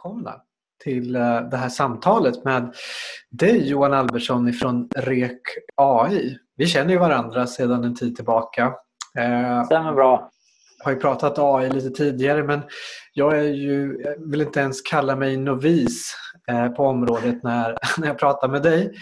välkomna till eh, det här samtalet med dig Johan Albertsson från REK AI. Vi känner ju varandra sedan en tid tillbaka. Eh, Stämmer bra. Jag har ju pratat AI lite tidigare men jag, är ju, jag vill inte ens kalla mig novis eh, på området när, när jag pratar med dig.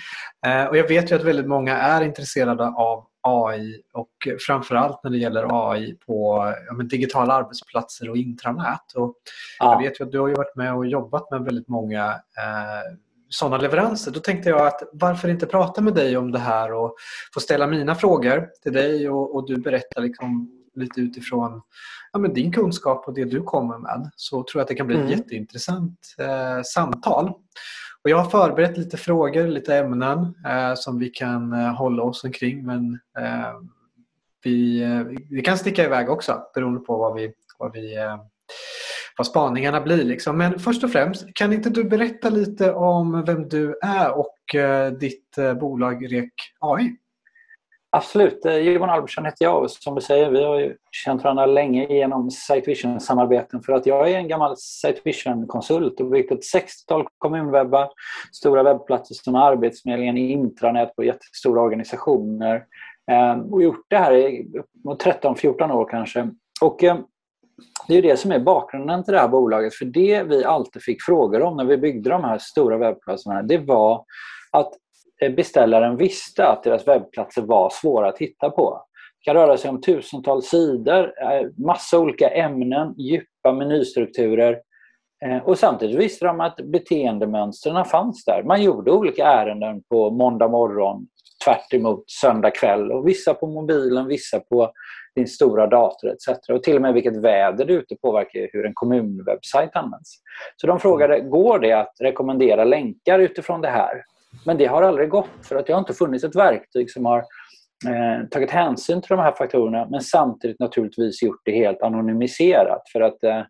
Och jag vet ju att väldigt många är intresserade av AI och framförallt när det gäller AI på ja, digitala arbetsplatser och intranät. Och ja. Jag vet ju att du har varit med och jobbat med väldigt många eh, sådana leveranser. Då tänkte jag att varför inte prata med dig om det här och få ställa mina frågor till dig och, och du berättar liksom lite utifrån ja, din kunskap och det du kommer med. Så tror jag att det kan bli ett mm. jätteintressant eh, samtal. Och jag har förberett lite frågor, lite ämnen eh, som vi kan eh, hålla oss omkring. Men eh, vi, eh, vi kan sticka iväg också beroende på vad, vi, vad, vi, eh, vad spaningarna blir. Liksom. Men först och främst, kan inte du berätta lite om vem du är och eh, ditt eh, bolag REK AI? Absolut. Eh, Johan Albertsson heter jag och som du säger, vi har ju känt varandra länge genom Sitevision-samarbeten för att jag är en gammal Sitevision-konsult och byggt ett 60-tal kommunwebbar, stora webbplatser som Arbetsförmedlingen, intranät på jättestora organisationer ehm, och gjort det här i 13-14 år kanske. Och ehm, det är det som är bakgrunden till det här bolaget för det vi alltid fick frågor om när vi byggde de här stora webbplatserna det var att Eh, beställaren visste att deras webbplatser var svåra att hitta på. Det kan röra sig om tusentals sidor, eh, massa olika ämnen, djupa menystrukturer. Eh, och samtidigt visste de att beteendemönstren fanns där. Man gjorde olika ärenden på måndag morgon tvärt emot söndag kväll. Och vissa på mobilen, vissa på din stora dator etc. Och till och med vilket väder det är ute påverkar hur en kommunwebbsajt används. Så de frågade, går det att rekommendera länkar utifrån det här? Men det har aldrig gått för att det har inte funnits ett verktyg som har eh, tagit hänsyn till de här faktorerna men samtidigt naturligtvis gjort det helt anonymiserat för att eh,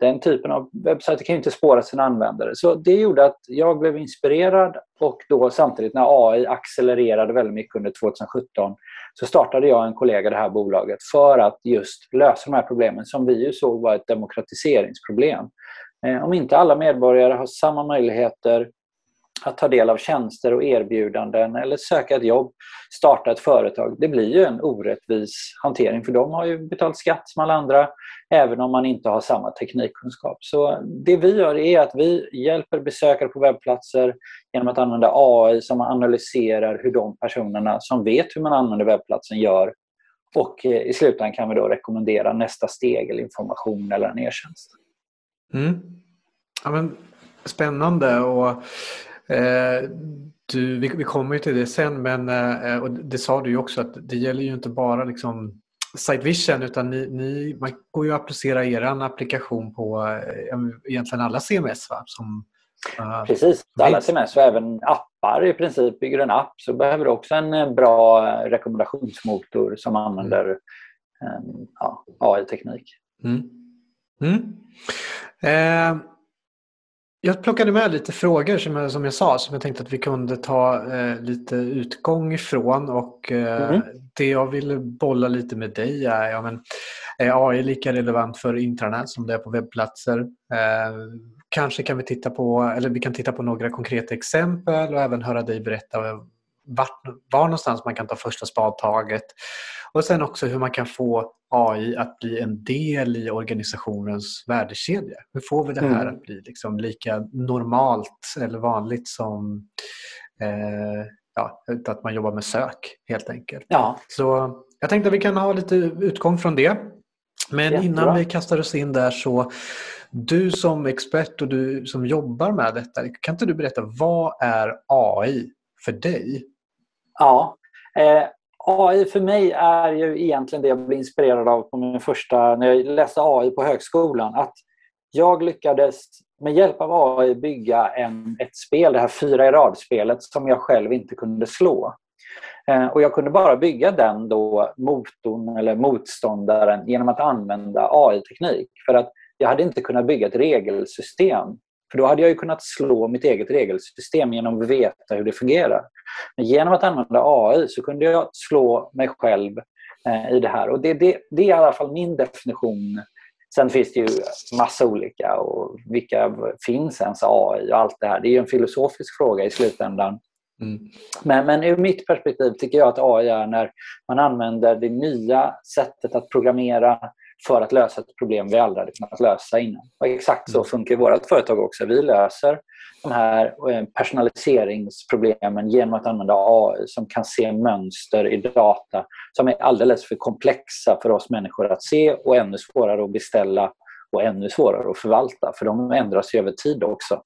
den typen av webbsajter kan ju inte spåra sina användare. Så det gjorde att jag blev inspirerad och då samtidigt när AI accelererade väldigt mycket under 2017 så startade jag en kollega det här bolaget för att just lösa de här problemen som vi ju såg var ett demokratiseringsproblem. Eh, om inte alla medborgare har samma möjligheter att ta del av tjänster och erbjudanden eller söka ett jobb, starta ett företag. Det blir ju en orättvis hantering för de har ju betalt skatt som alla andra även om man inte har samma teknikkunskap. Så det vi gör är att vi hjälper besökare på webbplatser genom att använda AI som analyserar hur de personerna som vet hur man använder webbplatsen gör och eh, i slutändan kan vi då rekommendera nästa steg eller information eller en e-tjänst. Mm. Ja, men, spännande och du, vi, vi kommer ju till det sen men eh, och det sa du ju också att det gäller ju inte bara liksom Sitevision utan ni, ni, man går ju att applicera er applikation på eh, egentligen alla CMS va? Som, uh, Precis, alla CMS och även appar i princip. Bygger du en app så behöver du också en bra rekommendationsmotor som använder mm. ja, AI-teknik. Mm. Mm. Eh, jag plockade med lite frågor som jag, som jag sa som jag tänkte att vi kunde ta eh, lite utgång ifrån och eh, mm. det jag ville bolla lite med dig är, ja, men, är AI lika relevant för intranät som det är på webbplatser? Eh, kanske kan vi titta på, eller vi kan titta på några konkreta exempel och även höra dig berätta vart, var någonstans man kan ta första spadtaget. Och sen också hur man kan få AI att bli en del i organisationens värdekedja. Hur får vi det här mm. att bli liksom lika normalt eller vanligt som eh, ja, att man jobbar med sök helt enkelt. Ja. Så jag tänkte att vi kan ha lite utgång från det. Men Jättebra. innan vi kastar oss in där så du som expert och du som jobbar med detta, kan inte du berätta vad är AI för dig? Ja, eh, AI för mig är ju egentligen det jag blev inspirerad av på min första, när jag läste AI på högskolan. Att jag lyckades med hjälp av AI bygga en, ett spel, det här fyra i rad-spelet, som jag själv inte kunde slå. Eh, och jag kunde bara bygga den då motorn eller motståndaren genom att använda AI-teknik. För att jag hade inte kunnat bygga ett regelsystem för då hade jag ju kunnat slå mitt eget regelsystem genom att veta hur det fungerar. Men genom att använda AI så kunde jag slå mig själv eh, i det här. Och det, det, det, är i alla fall min definition Sen finns det ju massa olika och vilka finns ens AI och allt det här. Det är ju en filosofisk fråga i slutändan. Mm. Men, men ur mitt perspektiv tycker jag att AI är när man använder det nya sättet att programmera för att lösa ett problem vi aldrig hade kunnat lösa innan. Och exakt så mm. funkar vårt företag också. Vi löser de här eh, personaliseringsproblemen genom att använda AI som kan se mönster i data som är alldeles för komplexa för oss människor att se och ännu svårare att beställa och ännu svårare att förvalta för de ändras ju över tid också.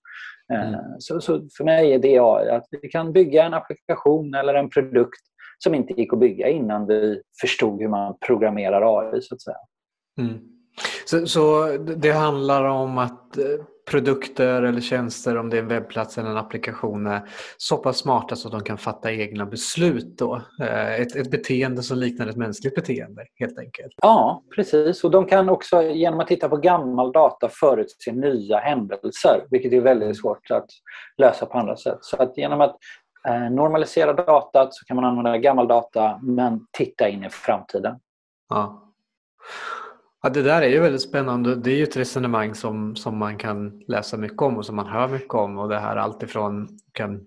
Eh, mm. Så, så, för mig är det AI, att vi kan bygga en applikation eller en produkt som inte gick att bygga innan vi förstod hur man programmerar AI. så att säga. Mm. Så, så, det handlar om att eh, produkter eller tjänster, om det är en webbplats eller en applikation, är så pass smarta så att de kan fatta egna beslut. Då. Eh, ett, ett beteende som liknar ett mänskligt beteende helt enkelt. Ja, precis. Och de kan också genom att titta på gammal data förutse nya händelser, vilket är väldigt svårt att lösa på andra sätt. Så att genom att eh, normalisera datat så kan man använda gammal data men titta in i framtiden. Ja. Ja, det där är ju väldigt spännande. Det är ju ett resonemang som, som man kan läsa mycket om och som man hör mycket om. Och det här alltifrån kan,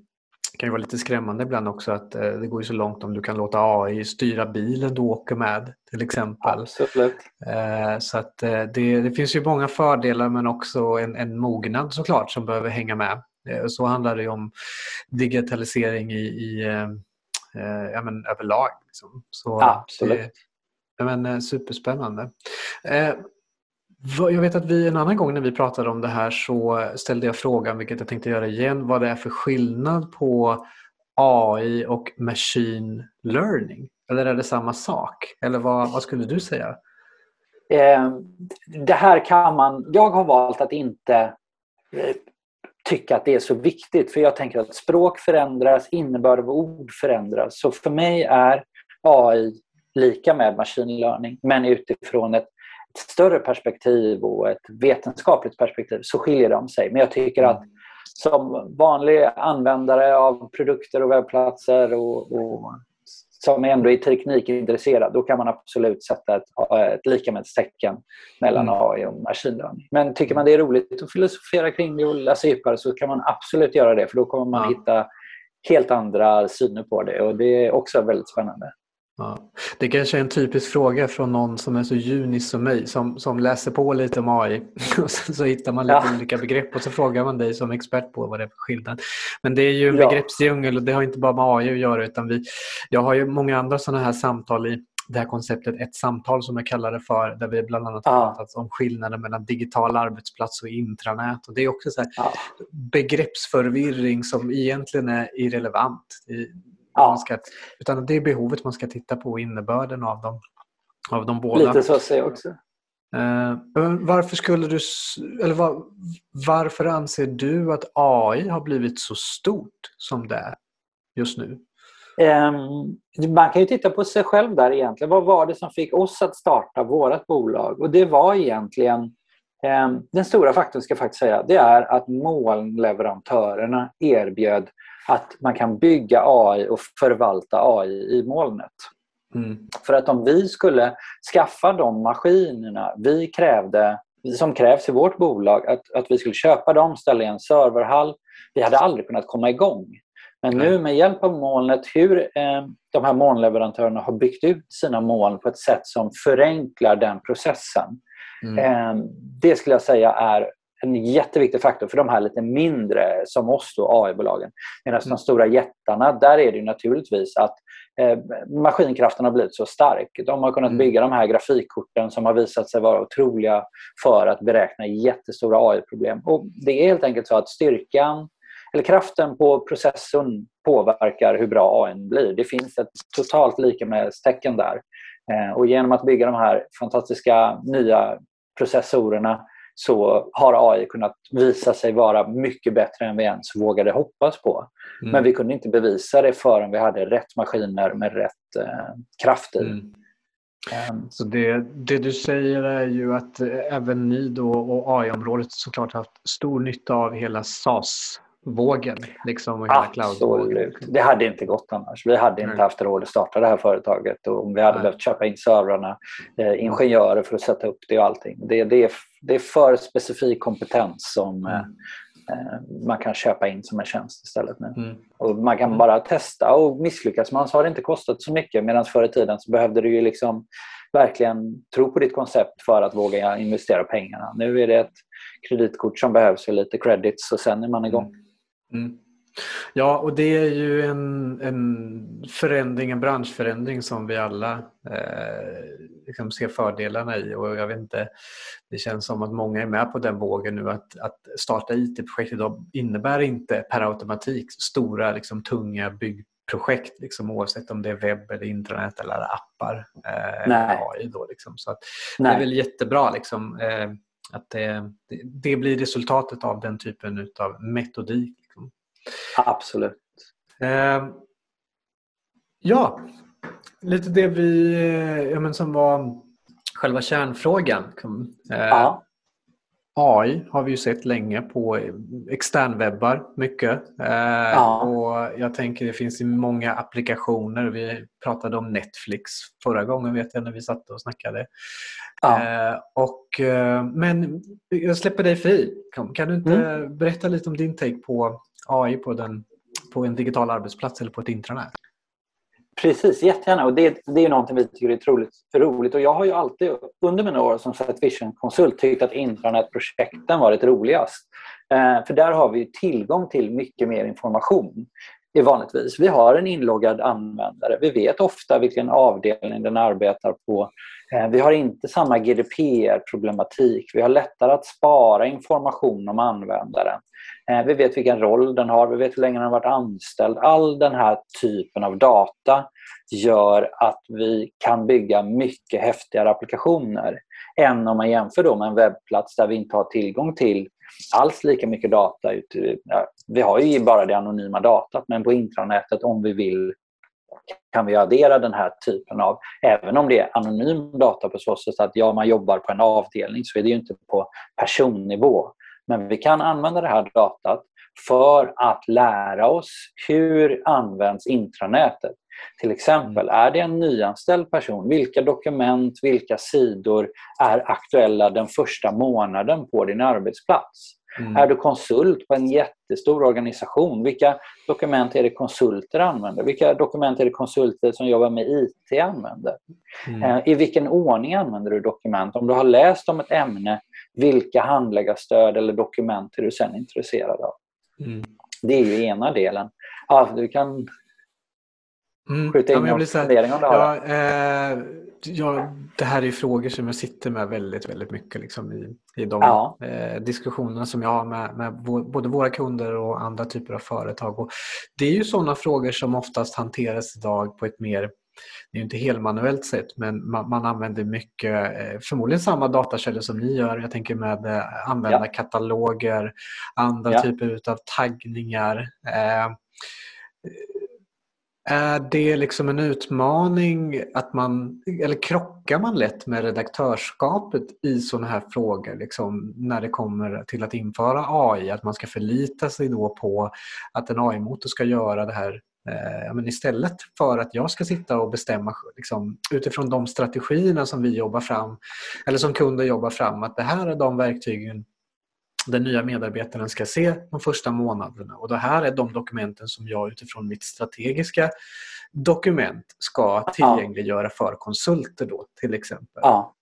kan ju vara lite skrämmande ibland också att eh, det går ju så långt om du kan låta AI styra bilen du åker med till exempel. Absolut. Eh, så att eh, det, det finns ju många fördelar men också en, en mognad såklart som behöver hänga med. Eh, så handlar det ju om digitalisering i, i eh, eh, ja, men överlag. Liksom. Så Absolut. Det, men, eh, superspännande. Eh, jag vet att vi en annan gång när vi pratade om det här så ställde jag frågan, vilket jag tänkte göra igen, vad det är för skillnad på AI och machine learning. Eller är det samma sak? Eller vad, vad skulle du säga? Eh, det här kan man... Jag har valt att inte tycka att det är så viktigt för jag tänker att språk förändras, innebörd av ord förändras. Så för mig är AI lika med machine learning men utifrån ett, ett större perspektiv och ett vetenskapligt perspektiv så skiljer de sig. Men jag tycker att som vanlig användare av produkter och webbplatser och, och som ändå är teknikintresserad, då kan man absolut sätta ett, ett likamedstecken mellan mm. AI och machine learning. Men tycker man det är roligt att filosofera kring det och läsa djupare så kan man absolut göra det för då kommer man hitta helt andra syner på det och det är också väldigt spännande. Ja. Det kanske är en typisk fråga från någon som är så junis som mig som, som läser på lite om AI och så, så hittar man lite ja. olika begrepp och så frågar man dig som expert på vad det är för skillnad. Men det är ju en ja. begreppsdjungel och det har inte bara med AI att göra utan vi, jag har ju många andra sådana här samtal i det här konceptet Ett samtal som jag kallar det för där vi bland annat har pratat om skillnaden mellan digital arbetsplats och intranät. Och det är också så ja. begreppsförvirring som egentligen är irrelevant. Ja. Ska, utan det är behovet man ska titta på, innebörden av dem, av de båda. Lite så ser jag också. Uh, varför skulle du, eller var, varför anser du att AI har blivit så stort som det är just nu? Um, man kan ju titta på sig själv där egentligen. Vad var det som fick oss att starta vårt bolag? Och det var egentligen um, den stora faktorn ska jag faktiskt säga, det är att molnleverantörerna erbjöd att man kan bygga AI och förvalta AI i molnet. Mm. För att om vi skulle skaffa de maskinerna vi krävde, som krävs i vårt bolag, att, att vi skulle köpa dem, ställa i en serverhall, vi hade aldrig kunnat komma igång. Men nu med hjälp av molnet, hur eh, de här molnleverantörerna har byggt ut sina moln på ett sätt som förenklar den processen. Mm. Eh, det skulle jag säga är en jätteviktig faktor för de här lite mindre som oss, AI-bolagen. Medan mm. de stora jättarna, där är det naturligtvis att eh, maskinkraften har blivit så stark. De har kunnat mm. bygga de här grafikkorten som har visat sig vara otroliga för att beräkna jättestora AI-problem. Och Det är helt enkelt så att styrkan eller kraften på processorn påverkar hur bra AI blir. Det finns ett totalt lika med tecken där. Eh, och genom att bygga de här fantastiska nya processorerna så har AI kunnat visa sig vara mycket bättre än vi ens vågade hoppas på. Mm. Men vi kunde inte bevisa det förrän vi hade rätt maskiner med rätt eh, kraft i. Mm. Um, så det, det, du säger är ju att eh, även ni då och AI-området såklart haft stor nytta av hela SAS vågen. Liksom, och Absolut. Det hade inte gått annars. Vi hade inte haft råd att starta det här företaget och om vi hade Nej. behövt köpa in servrarna, eh, ingenjörer för att sätta upp det och allting. Det, det, är, det är för specifik kompetens som mm. eh, man kan köpa in som en tjänst istället nu. Mm. Och man kan mm. bara testa och misslyckas man så har det inte kostat så mycket medan förr i tiden så behövde du ju liksom verkligen tro på ditt koncept för att våga investera pengarna. Nu är det ett kreditkort som behövs och lite credits och sen är man igång. Mm. Mm. Ja, och det är ju en, en förändring, en branschförändring som vi alla eh, liksom ser fördelarna i. Och jag vet inte, det känns som att många är med på den vågen nu att, att starta IT-projekt idag innebär inte per automatik stora liksom, tunga byggprojekt liksom, oavsett om det är webb eller intranät eller appar. Eh, AI då, liksom. Så att det är väl jättebra liksom, eh, att det, det, blir resultatet av den typen av metodik. Absolut. Eh, ja, lite det vi, eh, ja, men som var själva kärnfrågan. Eh, ja. AI har vi ju sett länge på externwebbar mycket. Eh, ja. Och jag tänker det finns många applikationer. Vi pratade om Netflix förra gången vet jag när vi satt och snackade. Ja. Eh, och, eh, men jag släpper dig fri. Kan du inte mm. berätta lite om din take på AI på, den, på en digital arbetsplats eller på ett intranät? Precis, jättegärna. Och det, det är någonting vi tycker är otroligt roligt. Och jag har ju alltid under mina år som Set Vision-konsult tyckt att intranätprojekten varit roligast. Eh, för där har vi tillgång till mycket mer information är vanligtvis. Vi har en inloggad användare. Vi vet ofta vilken avdelning den arbetar på. Eh, vi har inte samma GDPR-problematik. Vi har lättare att spara information om användaren. Eh, vi vet vilken roll den har, vi vet hur länge den har varit anställd. All den här typen av data gör att vi kan bygga mycket häftigare applikationer än om man jämför då med en webbplats där vi inte har tillgång till alls lika mycket data. Vi har ju bara det anonyma datat men på intranätet om vi vill kan vi addera den här typen av, även om det är anonym data på så sätt att ja, man jobbar på en avdelning så är det ju inte på personnivå. Men vi kan använda det här datat för att lära oss hur används intranätet. Till exempel, mm. är det en nyanställd person, vilka dokument, vilka sidor är aktuella den första månaden på din arbetsplats? Mm. Är du konsult på en jättestor organisation, vilka dokument är det konsulter använder? Vilka dokument är det konsulter som jobbar med IT använder? Mm. Eh, I vilken ordning använder du dokument? Om du har läst om ett ämne, vilka handläggarstöd eller dokument är du sen intresserad av? Mm. Det är ju ena delen. Ja, du kan Mm. Skjuta in ja, någon fundering om det ja, eh, ja, Det här är frågor som jag sitter med väldigt, väldigt mycket liksom i, i de ja. eh, diskussionerna som jag har med, med både våra kunder och andra typer av företag. Och det är ju sådana frågor som oftast hanteras idag på ett mer det är inte helmanuellt sätt men man, man, använder mycket, eh, förmodligen samma datakällor som ni gör. Jag tänker med eh, användarkataloger, andra ja. typer av taggningar. Eh, är det liksom en utmaning att man, eller krockar man lätt med redaktörskapet i sådana här frågor liksom, när det kommer till att införa AI? Att man ska förlita sig då på att en AI-motor ska göra det här eh, men istället för att jag ska sitta och bestämma liksom, utifrån de strategierna som vi jobbar fram eller som kunder jobbar fram att det här är de verktygen den nya medarbetaren ska se de första månaderna. Och det här är de dokumenten som jag utifrån mitt strategiska dokument ska tillgängliggöra för konsulter då till exempel. Ja.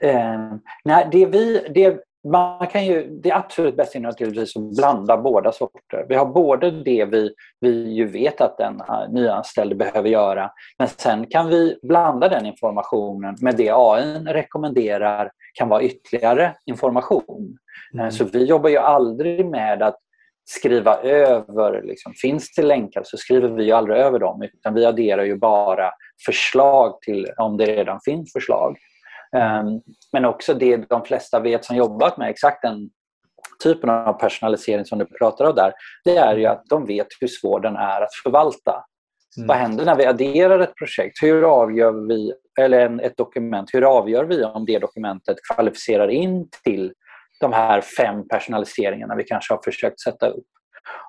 Eh, nej, det, vi, det, man kan ju, det absolut bästa är naturligtvis att blanda båda sorter. Vi har både det vi, vi ju vet att den nyanställde behöver göra men sen kan vi blanda den informationen med det AI rekommenderar kan vara ytterligare information. Eh, mm. Så vi jobbar ju aldrig med att skriva över, liksom, finns det länkar så skriver vi aldrig över dem utan vi adderar ju bara förslag till om det redan finns förslag. Um, men också det de flesta vet som jobbat med exakt den typen av personalisering som du pratar om där, det är ju att de vet hur svår den är att förvalta. Mm. Vad händer när vi adderar ett projekt? Hur avgör vi, eller ett dokument, hur avgör vi om det dokumentet kvalificerar in till de här fem personaliseringarna vi kanske har försökt sätta upp.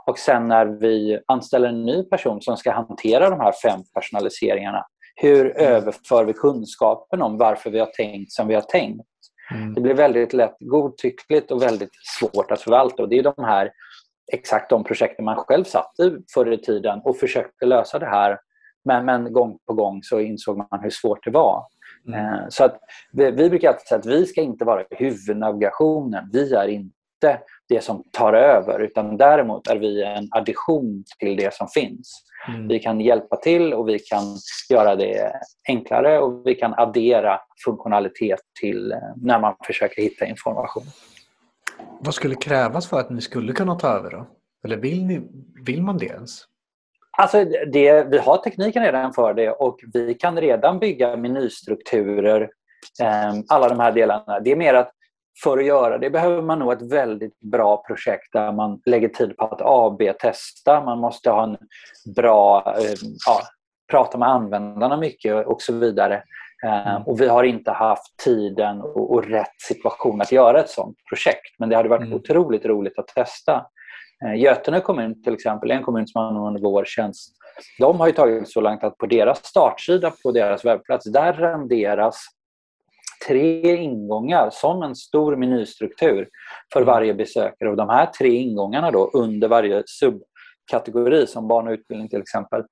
Och sen när vi anställer en ny person som ska hantera de här fem personaliseringarna, hur mm. överför vi kunskapen om varför vi har tänkt som vi har tänkt? Mm. Det blir väldigt lätt godtyckligt och väldigt svårt att förvalta. Och det är de här exakt de projekten man själv satt i förr i tiden och försökte lösa det här. Men, men gång på gång så insåg man hur svårt det var. Mm. Eh, så att vi, vi brukar alltid säga att vi ska inte vara huvudnavigationen. Vi är inte det som tar över utan däremot är vi en addition till det som finns. Mm. Vi kan hjälpa till och vi kan göra det enklare och vi kan addera funktionalitet till eh, när man försöker hitta information. Vad skulle krävas för att ni skulle kunna ta över då? Eller vill, ni, vill man det ens? Alltså det, vi har tekniken redan för det och vi kan redan bygga menystrukturer, eh, alla de här delarna. Det är mer att för att göra det behöver man nog ett väldigt bra projekt där man lägger tid på att AB-testa. Man måste ha en bra, eh, ja, prata med användarna mycket och så vidare. Eh, och vi har inte haft tiden och, och, rätt situation att göra ett sådant projekt. Men det hade varit mm. otroligt roligt att testa. Eh, Götene kommun till exempel, en kommun som använder vår tjänst. De har ju tagit så långt att på deras startsida på deras webbplats, där renderas tre ingångar som en stor menystruktur för mm. varje besökare. Och de här tre ingångarna då under varje subkategori som barn och utbildning till exempel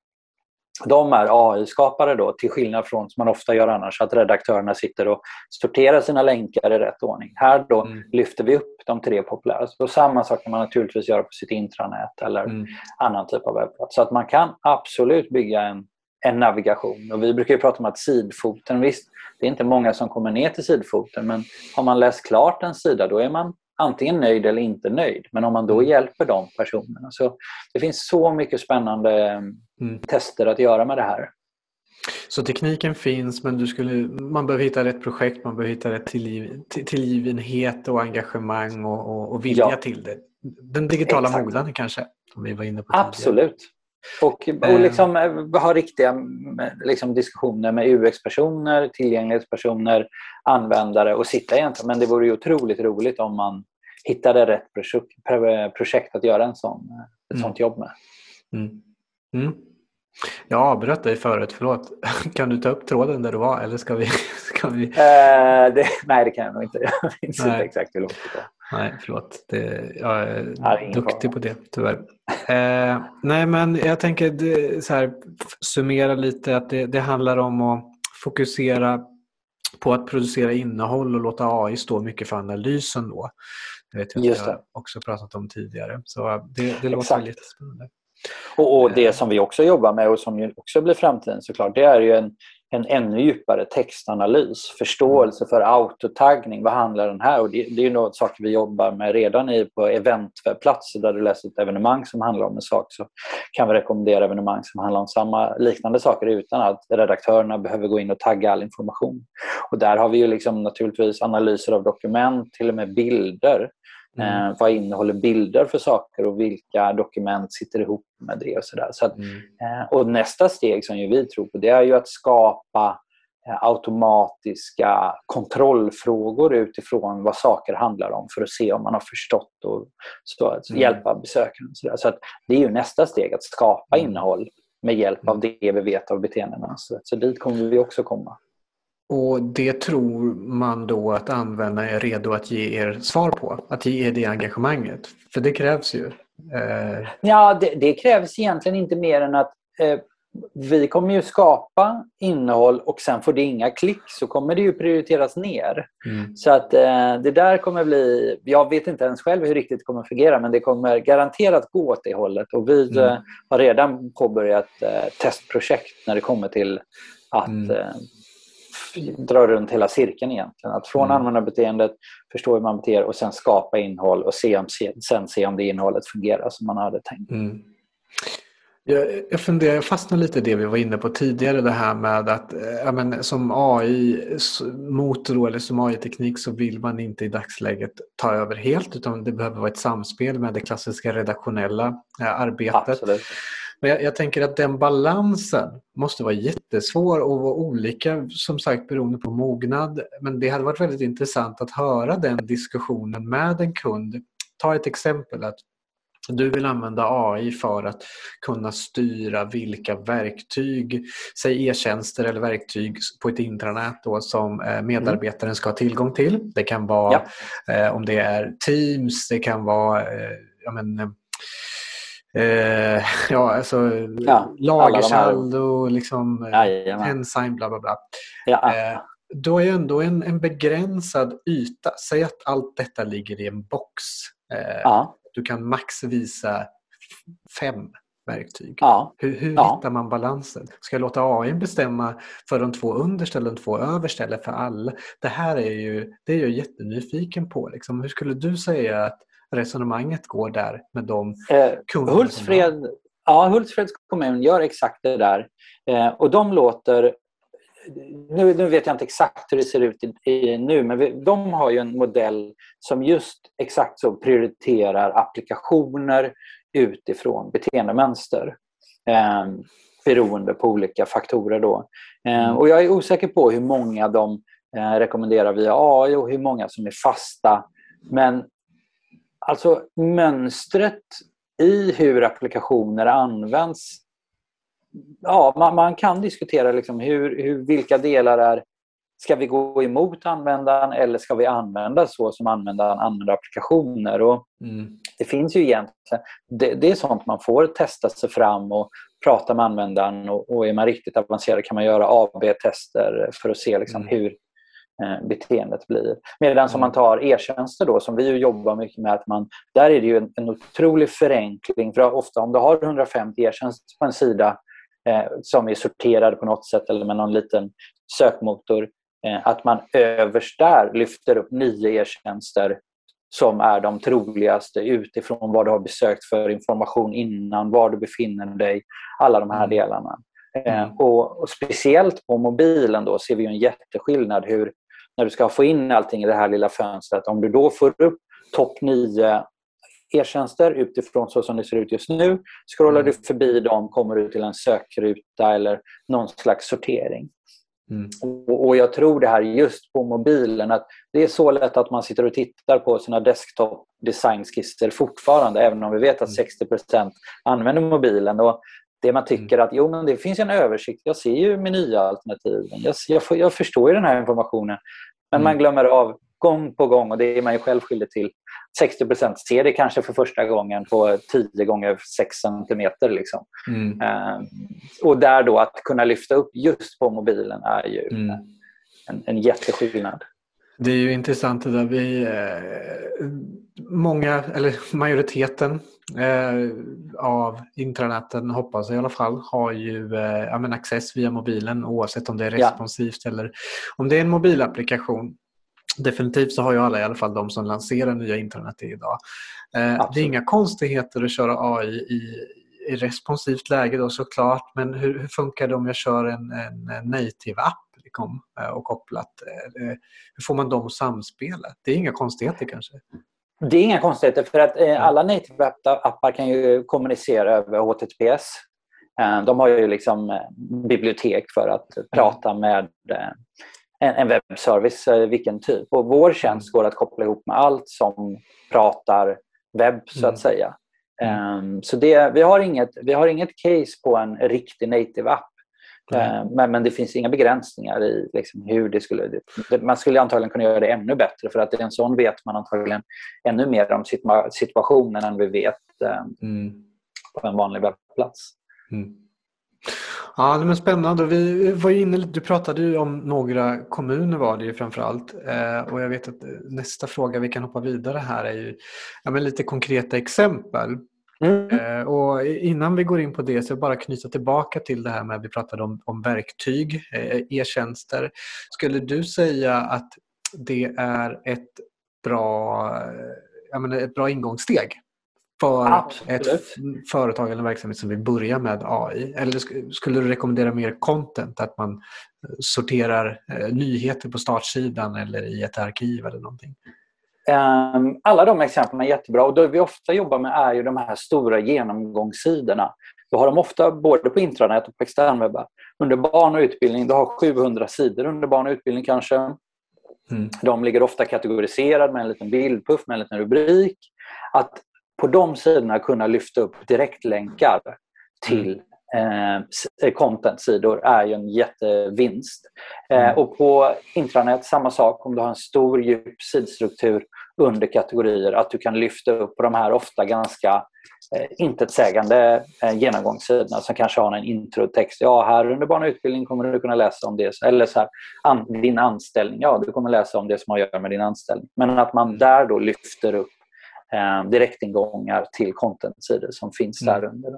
de är AI-skapare då, till skillnad från som man ofta gör annars, att redaktörerna sitter och sorterar sina länkar i rätt ordning. Här då mm. lyfter vi upp de tre populära. Och samma sak kan man naturligtvis göra på sitt intranät eller mm. annan typ av webbplats. Så att man kan absolut bygga en, en navigation. Och vi brukar ju prata om att sidfoten, visst, det är inte många som kommer ner till sidfoten, men har man läst klart en sida då är man antingen nöjd eller inte nöjd. Men om man då mm. hjälper de personerna. Så det finns så mycket spännande mm. tester att göra med det här. Så tekniken finns men du skulle, man behöver hitta rätt projekt, man behöver hitta rätt tillgiv, tillgivenhet och engagemang och, och, och vilja ja. till det. Den digitala Exakt. mognaden kanske, som vi var inne på. Absolut. Och, och eh. liksom, eh, ha riktiga liksom, diskussioner med UX-personer, tillgänglighetspersoner, användare och sitta egentligen. Men det vore ju otroligt roligt om man hittade rätt projekt att göra en sån, ett mm. sånt jobb med. Mm. Mm. Jag avbröt dig förut, förlåt. Kan du ta upp tråden där du var eller ska vi? Ska vi... Eh, det, nej, det kan jag nog inte. Jag minns inte exakt hur långt det var. Nej, förlåt. Det, jag är nej, duktig på det, tyvärr. Eh, nej, men jag tänker det, så här, summera lite att det, det handlar om att fokusera på att producera innehåll och låta AI stå mycket för analysen då. Det vet jag att jag också pratat om tidigare. Så det, det låter lite spännande. Och, och, det eh. som vi också jobbar med och som också blir framtiden såklart, det är ju en, en ännu djupare textanalys. Förståelse för autotaggning. Vad handlar den här? Och det, det är ju något saker vi jobbar med redan i, på eventwebbplatser där du läser ett evenemang som handlar om en sak så kan vi rekommendera evenemang som handlar om samma liknande saker utan att redaktörerna behöver gå in och tagga all information. Och där har vi ju liksom naturligtvis analyser av dokument, till och med bilder Mm. Eh, vad innehåller bilder för saker och vilka dokument sitter ihop med det och sådär. Så mm. eh, och nästa steg som vi tror på det är ju att skapa eh, automatiska kontrollfrågor utifrån vad saker handlar om för att se om man har förstått och så, alltså mm. hjälpa besökaren. Så, så att det är ju nästa steg, att skapa mm. innehåll med hjälp av mm. det vi vet av beteendena. Så, så dit kommer vi också komma. Och det tror man då att användarna är redo att ge er svar på? Att ge er det engagemanget? För det krävs ju. Eh... Ja, det, det, krävs egentligen inte mer än att eh, vi kommer ju skapa innehåll och sen får det inga klick så kommer det ju prioriteras ner. Mm. Så att eh, det där kommer bli, jag vet inte ens själv hur riktigt det kommer fungera men det kommer garanterat gå åt det hållet och vi mm. eh, har redan påbörjat eh, testprojekt när det kommer till att mm. Dra runt hela cirkeln egentligen. Att från mm. användarbeteendet förstå hur man beter och sen skapa innehåll och se om, sen se om det innehållet fungerar som man hade tänkt. Mm. Jag, jag funderar, jag fastnar lite i det vi var inne på tidigare det här med att eh, ja, men, som AI-motor eller som AI-teknik så vill man inte i dagsläget ta över helt utan det behöver vara ett samspel med det klassiska redaktionella eh, arbetet. Absolut. Men jag, jag, tänker att den balansen måste vara jättesvår och vara olika som sagt beroende på mognad. Men det hade varit väldigt intressant att höra den diskussionen med en kund. Ta ett exempel att du vill använda AI för att kunna styra vilka verktyg, säg e-tjänster eller verktyg på ett intranät då, som eh, medarbetaren ska ha tillgång till. Det kan vara ja. eh, om det är Teams, det kan vara eh, ja, men, eh, ja, alltså, ja, lagersaldo, liksom, ja, Ensign, bla bla bla. Ja. Eh, då är ändå en, en begränsad yta, säg att allt detta ligger i en box. Eh, ja. Du kan max visa fem verktyg. Ja. Hur, hur ja. hittar man balansen? Ska jag låta AI bestämma för de två understa eller de två översta eller för alla? Det här är ju, det är jag jättenyfiken på. Liksom. Hur skulle du säga att resonemanget går där med de eh, Hultsfred, ja, Hultsfreds kommun gör exakt det där. Eh, och de låter nu, nu, vet jag inte exakt hur det ser ut i, i, nu, men vi, de har ju en modell som just exakt så prioriterar applikationer utifrån beteendemönster. Eh, beroende på olika faktorer. Då. Eh, mm. och jag är osäker på hur många de eh, rekommenderar via AI och hur många som är fasta. Men alltså mönstret i hur applikationer används ja, man, man, kan diskutera liksom hur, hur, vilka delar är Ska vi gå emot användaren eller ska vi använda så som användaren använder applikationer? Och mm. Det finns ju egentligen, det, det, är sånt man får testa sig fram och prata med användaren och, och är man riktigt avancerad kan man göra AB-tester för att se liksom mm. hur eh, beteendet blir. Medan som man mm. tar e-tjänster då, som vi jobbar mycket med, att man, där är det ju en, en otrolig förenkling. För ofta om du har 150 e-tjänster på en sida eh, som är sorterade på något sätt eller med någon liten sökmotor. Eh, att man överst där lyfter upp nio e-tjänster som är de troligaste utifrån vad du har besökt för information innan, var du befinner dig, alla de här mm. delarna. Eh, mm. och, och, Speciellt på mobilen då ser vi en jätteskillnad hur när du ska få in allting i det här lilla fönstret, om du då får upp topp 9 e-tjänster utifrån så som det ser ut just nu. Scrollar mm. du förbi dem kommer du till en sökruta eller någon slags sortering. Mm. Och, och, Jag tror det här just på mobilen att det är så lätt att man sitter och tittar på sina desktop designskisser fortfarande även om vi vet att 60 mm. använder mobilen. Och det man tycker att jo, men det finns en översikt, jag ser ju menyalternativen, jag, jag, jag förstår ju den här informationen. Men man glömmer av gång på gång och det är man ju själv skyldig till. 60% ser det kanske för första gången på 10 gånger 6 cm. Liksom. Mm. Uh, och där då att kunna lyfta upp just på mobilen är ju mm. en, en jätteskillnad. Det är ju intressant det där. Vi, eh, många, eller majoriteten eh, av intranäten hoppas jag i alla fall har ju eh, access via mobilen oavsett om det är responsivt ja. eller om det är en mobilapplikation. Definitivt så har ju alla, i alla fall de som lanserar nya internet idag. Eh, det är inga konstigheter att köra AI i, i responsivt läge då såklart, men hur, hur funkar det om jag kör en, en native-app liksom, eh, och kopplat? Eh, hur får man dem att samspela? Det är inga konstigheter kanske? Det är inga konstigheter för att eh, alla native-appar kan ju kommunicera över HTTPS. Eh, de har ju liksom eh, bibliotek för att mm. prata med en, webbservice, eh, vilken typ. Och vår tjänst går att koppla ihop med allt som pratar webb så att mm. säga. Um, så det, vi, har inget, vi har inget case på en riktig native-app. Mm. Uh, men, men det finns inga begränsningar i liksom, hur det skulle... Det, man skulle antagligen kunna göra det ännu bättre för att en sån vet man antagligen ännu mer om situationen än vi vet um, mm. på en vanlig webbplats. Mm. Ja, men spännande. Vi var inne, du pratade ju om några kommuner var det ju framförallt. Eh, och jag vet att nästa fråga vi kan hoppa vidare här är ju ja, men lite konkreta exempel. Mm. Eh, och innan vi går in på det så jag bara knyta tillbaka till det här med att vi pratade om, om verktyg, eh, e-tjänster. Skulle du säga att det är ett bra, jag menar, ett bra ingångssteg för Absolut. ett företag eller verksamhet som vill börja med AI? Eller skulle du rekommendera mer content? Att man eh, sorterar eh, nyheter på startsidan eller i ett arkiv eller någonting? Ehm, alla de exemplen är jättebra och det vi ofta jobbar med är ju de här stora genomgångssidorna. Då har de ofta både på intranät och på externwebbar. Under barn och utbildning, du har 700 sidor under barn och utbildning kanske. Mm. De ligger ofta kategoriserade med en liten bildpuff med en liten rubrik. Att på de sidorna kunna lyfta upp direktlänkar till eh, content-sidor är ju en jättevinst. Eh, mm. och på intranät, samma sak om du har en stor djup sidstruktur under kategorier, att du kan lyfta upp på de här ofta ganska eh, intetsägande eh, genomgångssidorna som kanske har en introtext. Ja, här under barn och utbildning kommer du kunna läsa om det. Eller så här, an, din anställning. Ja, du kommer läsa om det som har att göra med din anställning. Men att man mm. där då lyfter upp eh, direktingångar till content-sidor som finns mm. där under.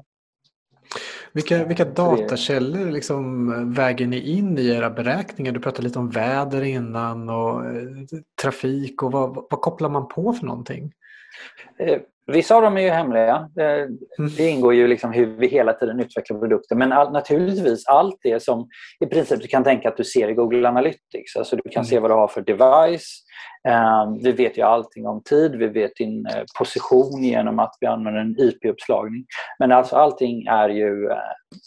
Vilka, vilka datakällor liksom väger ni in i era beräkningar? Du pratade lite om väder innan och eh, trafik och vad, vad kopplar man på för någonting? Eh, vissa av dem är ju hemliga. Det, mm. det ingår ju liksom hur vi hela tiden utvecklar produkter. Men all, naturligtvis allt det som i princip du kan tänka att du ser i Google Analytics. Alltså du kan mm. se vad du har för device. Um, vi vet ju allting om tid, vi vet din uh, position genom att vi använder en IP-uppslagning. Men alltså allting är ju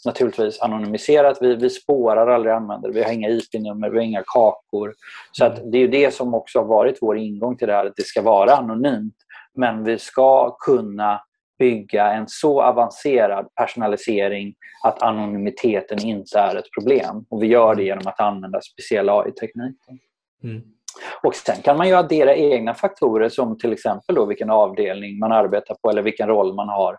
naturligtvis anonymiserat. Vi, vi spårar aldrig användare, vi har inga IP-nummer, vi har inga kakor. Så att det är det som också har varit vår ingång till det här, att det ska vara anonymt. Men vi ska kunna bygga en så avancerad personalisering att anonymiteten inte är ett problem. Och vi gör det genom att använda speciell AI-teknik. Mm. Och sen kan man ju addera egna faktorer som till exempel då vilken avdelning man arbetar på eller vilken roll man har.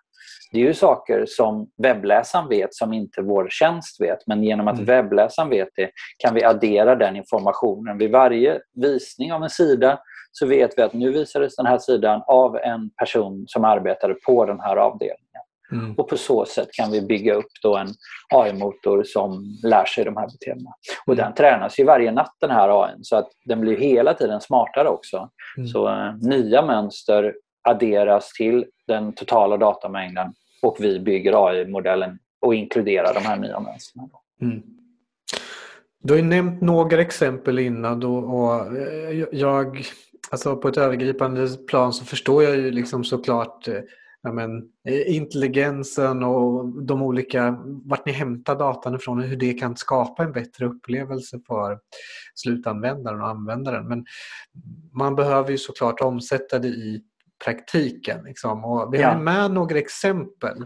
Det är ju saker som webbläsaren vet som inte vår tjänst vet. Men genom att mm. webbläsaren vet det kan vi addera den informationen. Vid varje visning av en sida så vet vi att nu visades den här sidan av en person som arbetade på den här avdelningen. Mm. Och på så sätt kan vi bygga upp då en AI-motor som lär sig de här beteendena. Och mm. den tränas ju varje natt den här AI så att den blir hela tiden smartare också. Mm. Så uh, nya mönster adderas till den totala datamängden och vi bygger AI-modellen och inkluderar de här nya mönstren. Mm. Du har nämnt några exempel innan då, och eh, jag, alltså på ett övergripande plan så förstår jag ju liksom såklart eh, ja, men, eh, intelligensen och de olika, vart ni hämtar datan ifrån och hur det kan skapa en bättre upplevelse för slutanvändaren och användaren. Men man behöver ju såklart omsätta det i praktiken. Liksom. Och vi har med några exempel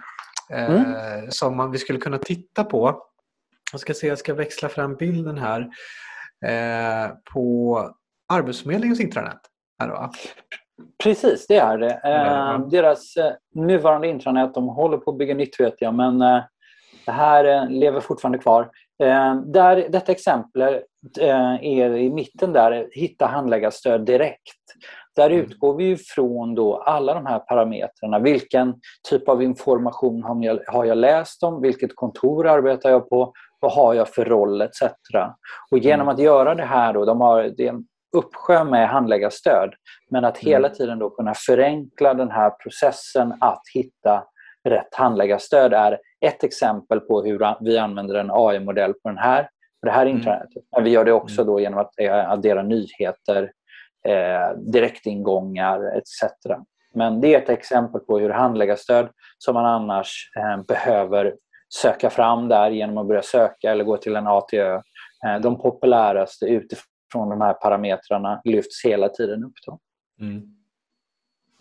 eh, mm. som man, vi skulle kunna titta på. Jag ska se, jag ska växla fram bilden här eh, på Arbetsförmedlingens intranät. Här då. Precis, det är det. Eh, deras eh, nuvarande intranät, de håller på att bygga nytt vet jag, men eh, det här lever fortfarande kvar. Där, detta exempel är i mitten där, hitta handläggarstöd direkt. Där mm. utgår vi från då alla de här parametrarna. Vilken typ av information har jag, har jag läst om? Vilket kontor arbetar jag på? Vad har jag för roll etc. Och genom mm. att göra det här, då, de har, det är en uppsjö med handläggarstöd, men att hela mm. tiden då kunna förenkla den här processen att hitta rätt handläggarstöd är ett exempel på hur vi använder en AI-modell på den här, på det här intranätet. Men vi gör det också då genom att eh, addera nyheter, eh, direktingångar etc. Men det är ett exempel på hur handläggarstöd som man annars eh, behöver söka fram där genom att börja söka eller gå till en ATÖ. Eh, de populäraste utifrån de här parametrarna lyfts hela tiden upp. Då. Mm.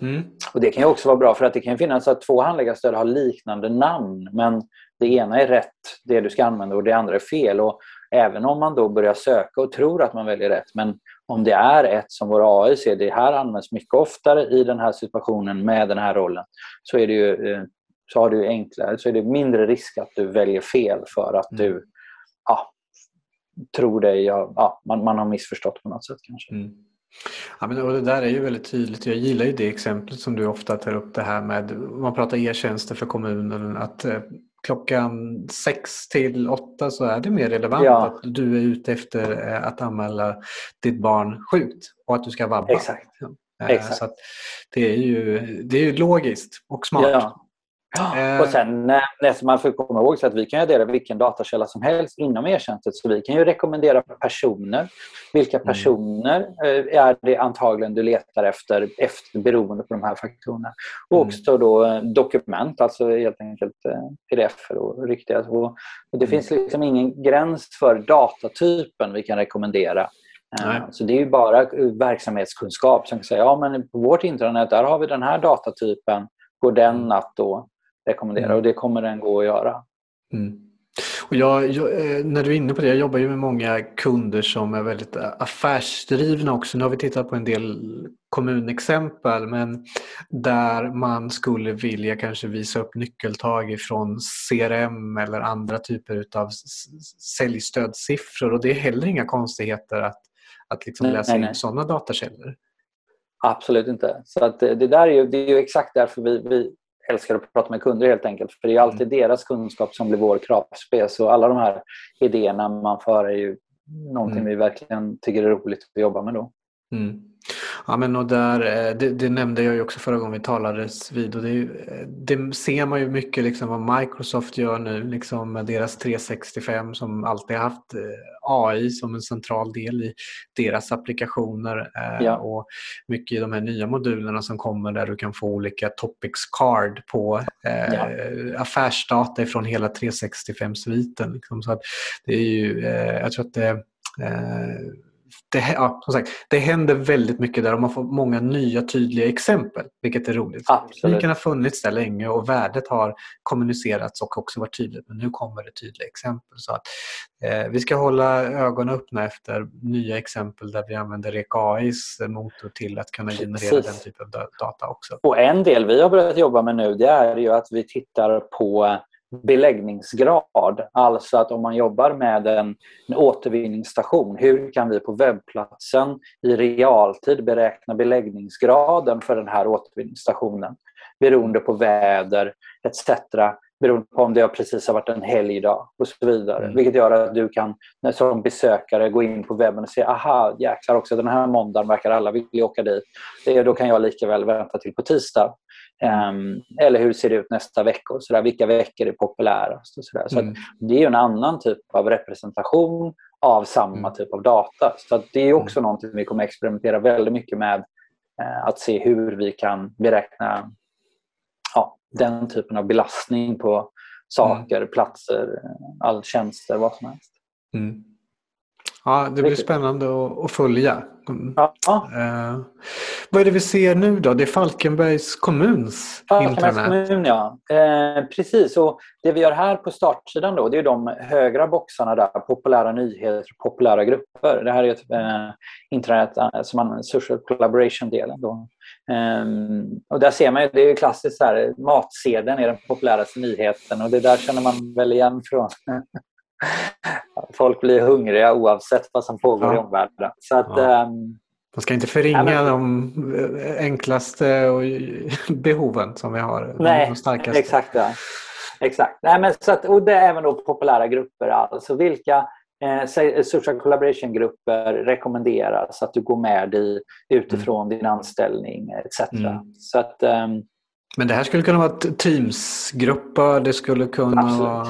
Mm. Och Det kan ju också vara bra för att det kan finnas att två handläggarstöd har liknande namn men det ena är rätt, det du ska använda, och det andra är fel. Och även om man då börjar söka och tror att man väljer rätt men om det är ett som vår AI ser, det här används mycket oftare i den här situationen med den här rollen, så är det ju, eh, så har du enklare, så är det mindre risk att du väljer fel för att mm. du ja, tror dig, ja, man, man har missförstått på något sätt kanske. Mm. Ja, men, och det där är ju väldigt tydligt. Jag gillar ju det exemplet som du ofta tar upp det här med, man pratar e-tjänster för kommunen, att eh, klockan sex till åtta så är det mer relevant ja. att du är ute efter eh, att anmäla ditt barn sjukt och att du ska vabba. Exakt. Eh, Exakt. Så det, är ju, det är ju logiskt och smart. Ja. Eh. Och sen eh, man får komma ihåg så att vi kan addera vilken datakälla som helst inom e-tjänsten. Så vi kan ju rekommendera personer. Vilka mm. personer mm. är det antagligen du letar efter, efter beroende på de här faktorerna. Och mm. också då dokument, alltså helt enkelt pdf och riktiga. Och det mm. finns liksom ingen gräns för datatypen vi kan rekommendera. Nej. Så det är ju bara verksamhetskunskap som kan säga ja men på vårt intranät där har vi den här datatypen får den att då rekommendera mm. och det kommer den gå att göra. Mm. Och jag, jag, eh, när du är inne på det, jag jobbar ju med många kunder som är väldigt affärsdrivna också. Nu har vi tittat på en del kommunexempel men där man skulle vilja kanske visa upp nyckeltag ifrån CRM eller andra typer av säljstödssiffror och det är heller inga konstigheter att, att liksom läsa nej, nej. in sådana datakällor. Absolut inte. Så att det, där är ju, det är ju exakt därför vi, vi älskar att prata med kunder helt enkelt. För det är alltid mm. deras kunskap som blir vår kravspec. Och alla de här idéerna man för är ju någonting mm. vi verkligen tycker är roligt att jobba med då. Mm. Ja, men och där, eh, det, det, nämnde jag ju också förra gången vi talades vid och det, eh, det, ser man ju mycket liksom vad Microsoft gör nu liksom med deras 365 som alltid har haft eh, AI som en central del i deras applikationer ja. och mycket i de här nya modulerna som kommer där du kan få olika topics card på ja. affärsdata från hela 365-sviten. Liksom. Så att det är ju, jag tror att det det, ja, som sagt, det händer väldigt mycket där och man får många nya tydliga exempel, vilket är roligt. Tekniken har funnits där länge och värdet har kommunicerats och också varit tydligt, men nu kommer det tydliga exempel. Så att, eh, vi ska hålla ögonen öppna efter nya exempel där vi använder REK AIs motor till att kunna generera Precis. den typen av data också. Och en del vi har börjat jobba med nu det är ju att vi tittar på beläggningsgrad. Alltså att om man jobbar med en, en återvinningsstation, hur kan vi på webbplatsen i realtid beräkna beläggningsgraden för den här återvinningsstationen beroende på väder etc. Beroende på om det precis har varit en helgdag och så vidare. Mm. Vilket gör att du kan som besökare gå in på webben och se aha, jäklar också den här måndagen verkar alla vilja åka dit. Det, då kan jag lika väl vänta till på tisdag eller hur ser det ut nästa vecka? Och så där, vilka veckor är populärast? Och så där. så mm. det är en annan typ av representation av samma mm. typ av data. Så det är också mm. någonting vi kommer experimentera väldigt mycket med. Uh, att se hur vi kan beräkna ja, den typen av belastning på saker, mm. platser, all tjänster, vad som helst. Mm. Ja, det blir spännande att, följa. Ja. Eh, vad är det vi ser nu då? Det är Falkenbergs kommuns Falkenbergs kommun, ja. Eh, precis. Och det vi gör här på startsidan då, det är de högra boxarna där, populära nyheter, populära grupper. Det här är ett eh, internet eh, som använder social collaboration-delen. Då. Um, och där ser man ju, det är ju klassiskt här, matsedeln är den populäraste nyheten och det där känner man väl igen från folk blir hungriga oavsett vad som pågår ja. i omvärlden. Så att, ja. um, man ska inte förringa men, de eh, enklaste behoven som vi har. Nej, de exakt. Ja. exakt. Nej, men så att, och det är även då populära grupper. Alltså vilka eh, social collaboration-grupper rekommenderas att du går med i utifrån mm. din anställning etc. Mm. Så att, um, men det här skulle kunna vara Teams-grupper, det skulle kunna absolut. vara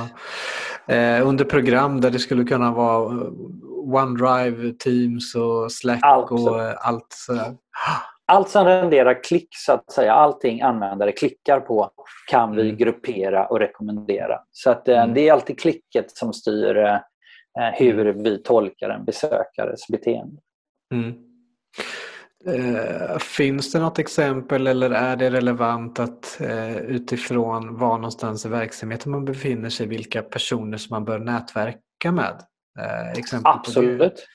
eh, under program där det skulle kunna vara eh, OneDrive, Teams och Slack allt. och eh, allt sådär. Allt som renderar klick, så att säga, allting användare klickar på kan vi mm. gruppera och rekommendera. Så att, eh, mm. det är alltid klicket som styr eh, hur mm. vi tolkar en besökares beteende. Mm. Eh, finns det något exempel eller är det relevant att eh, utifrån var någonstans i verksamheten man befinner sig, vilka personer som man bör nätverka med? Eh, Absolut.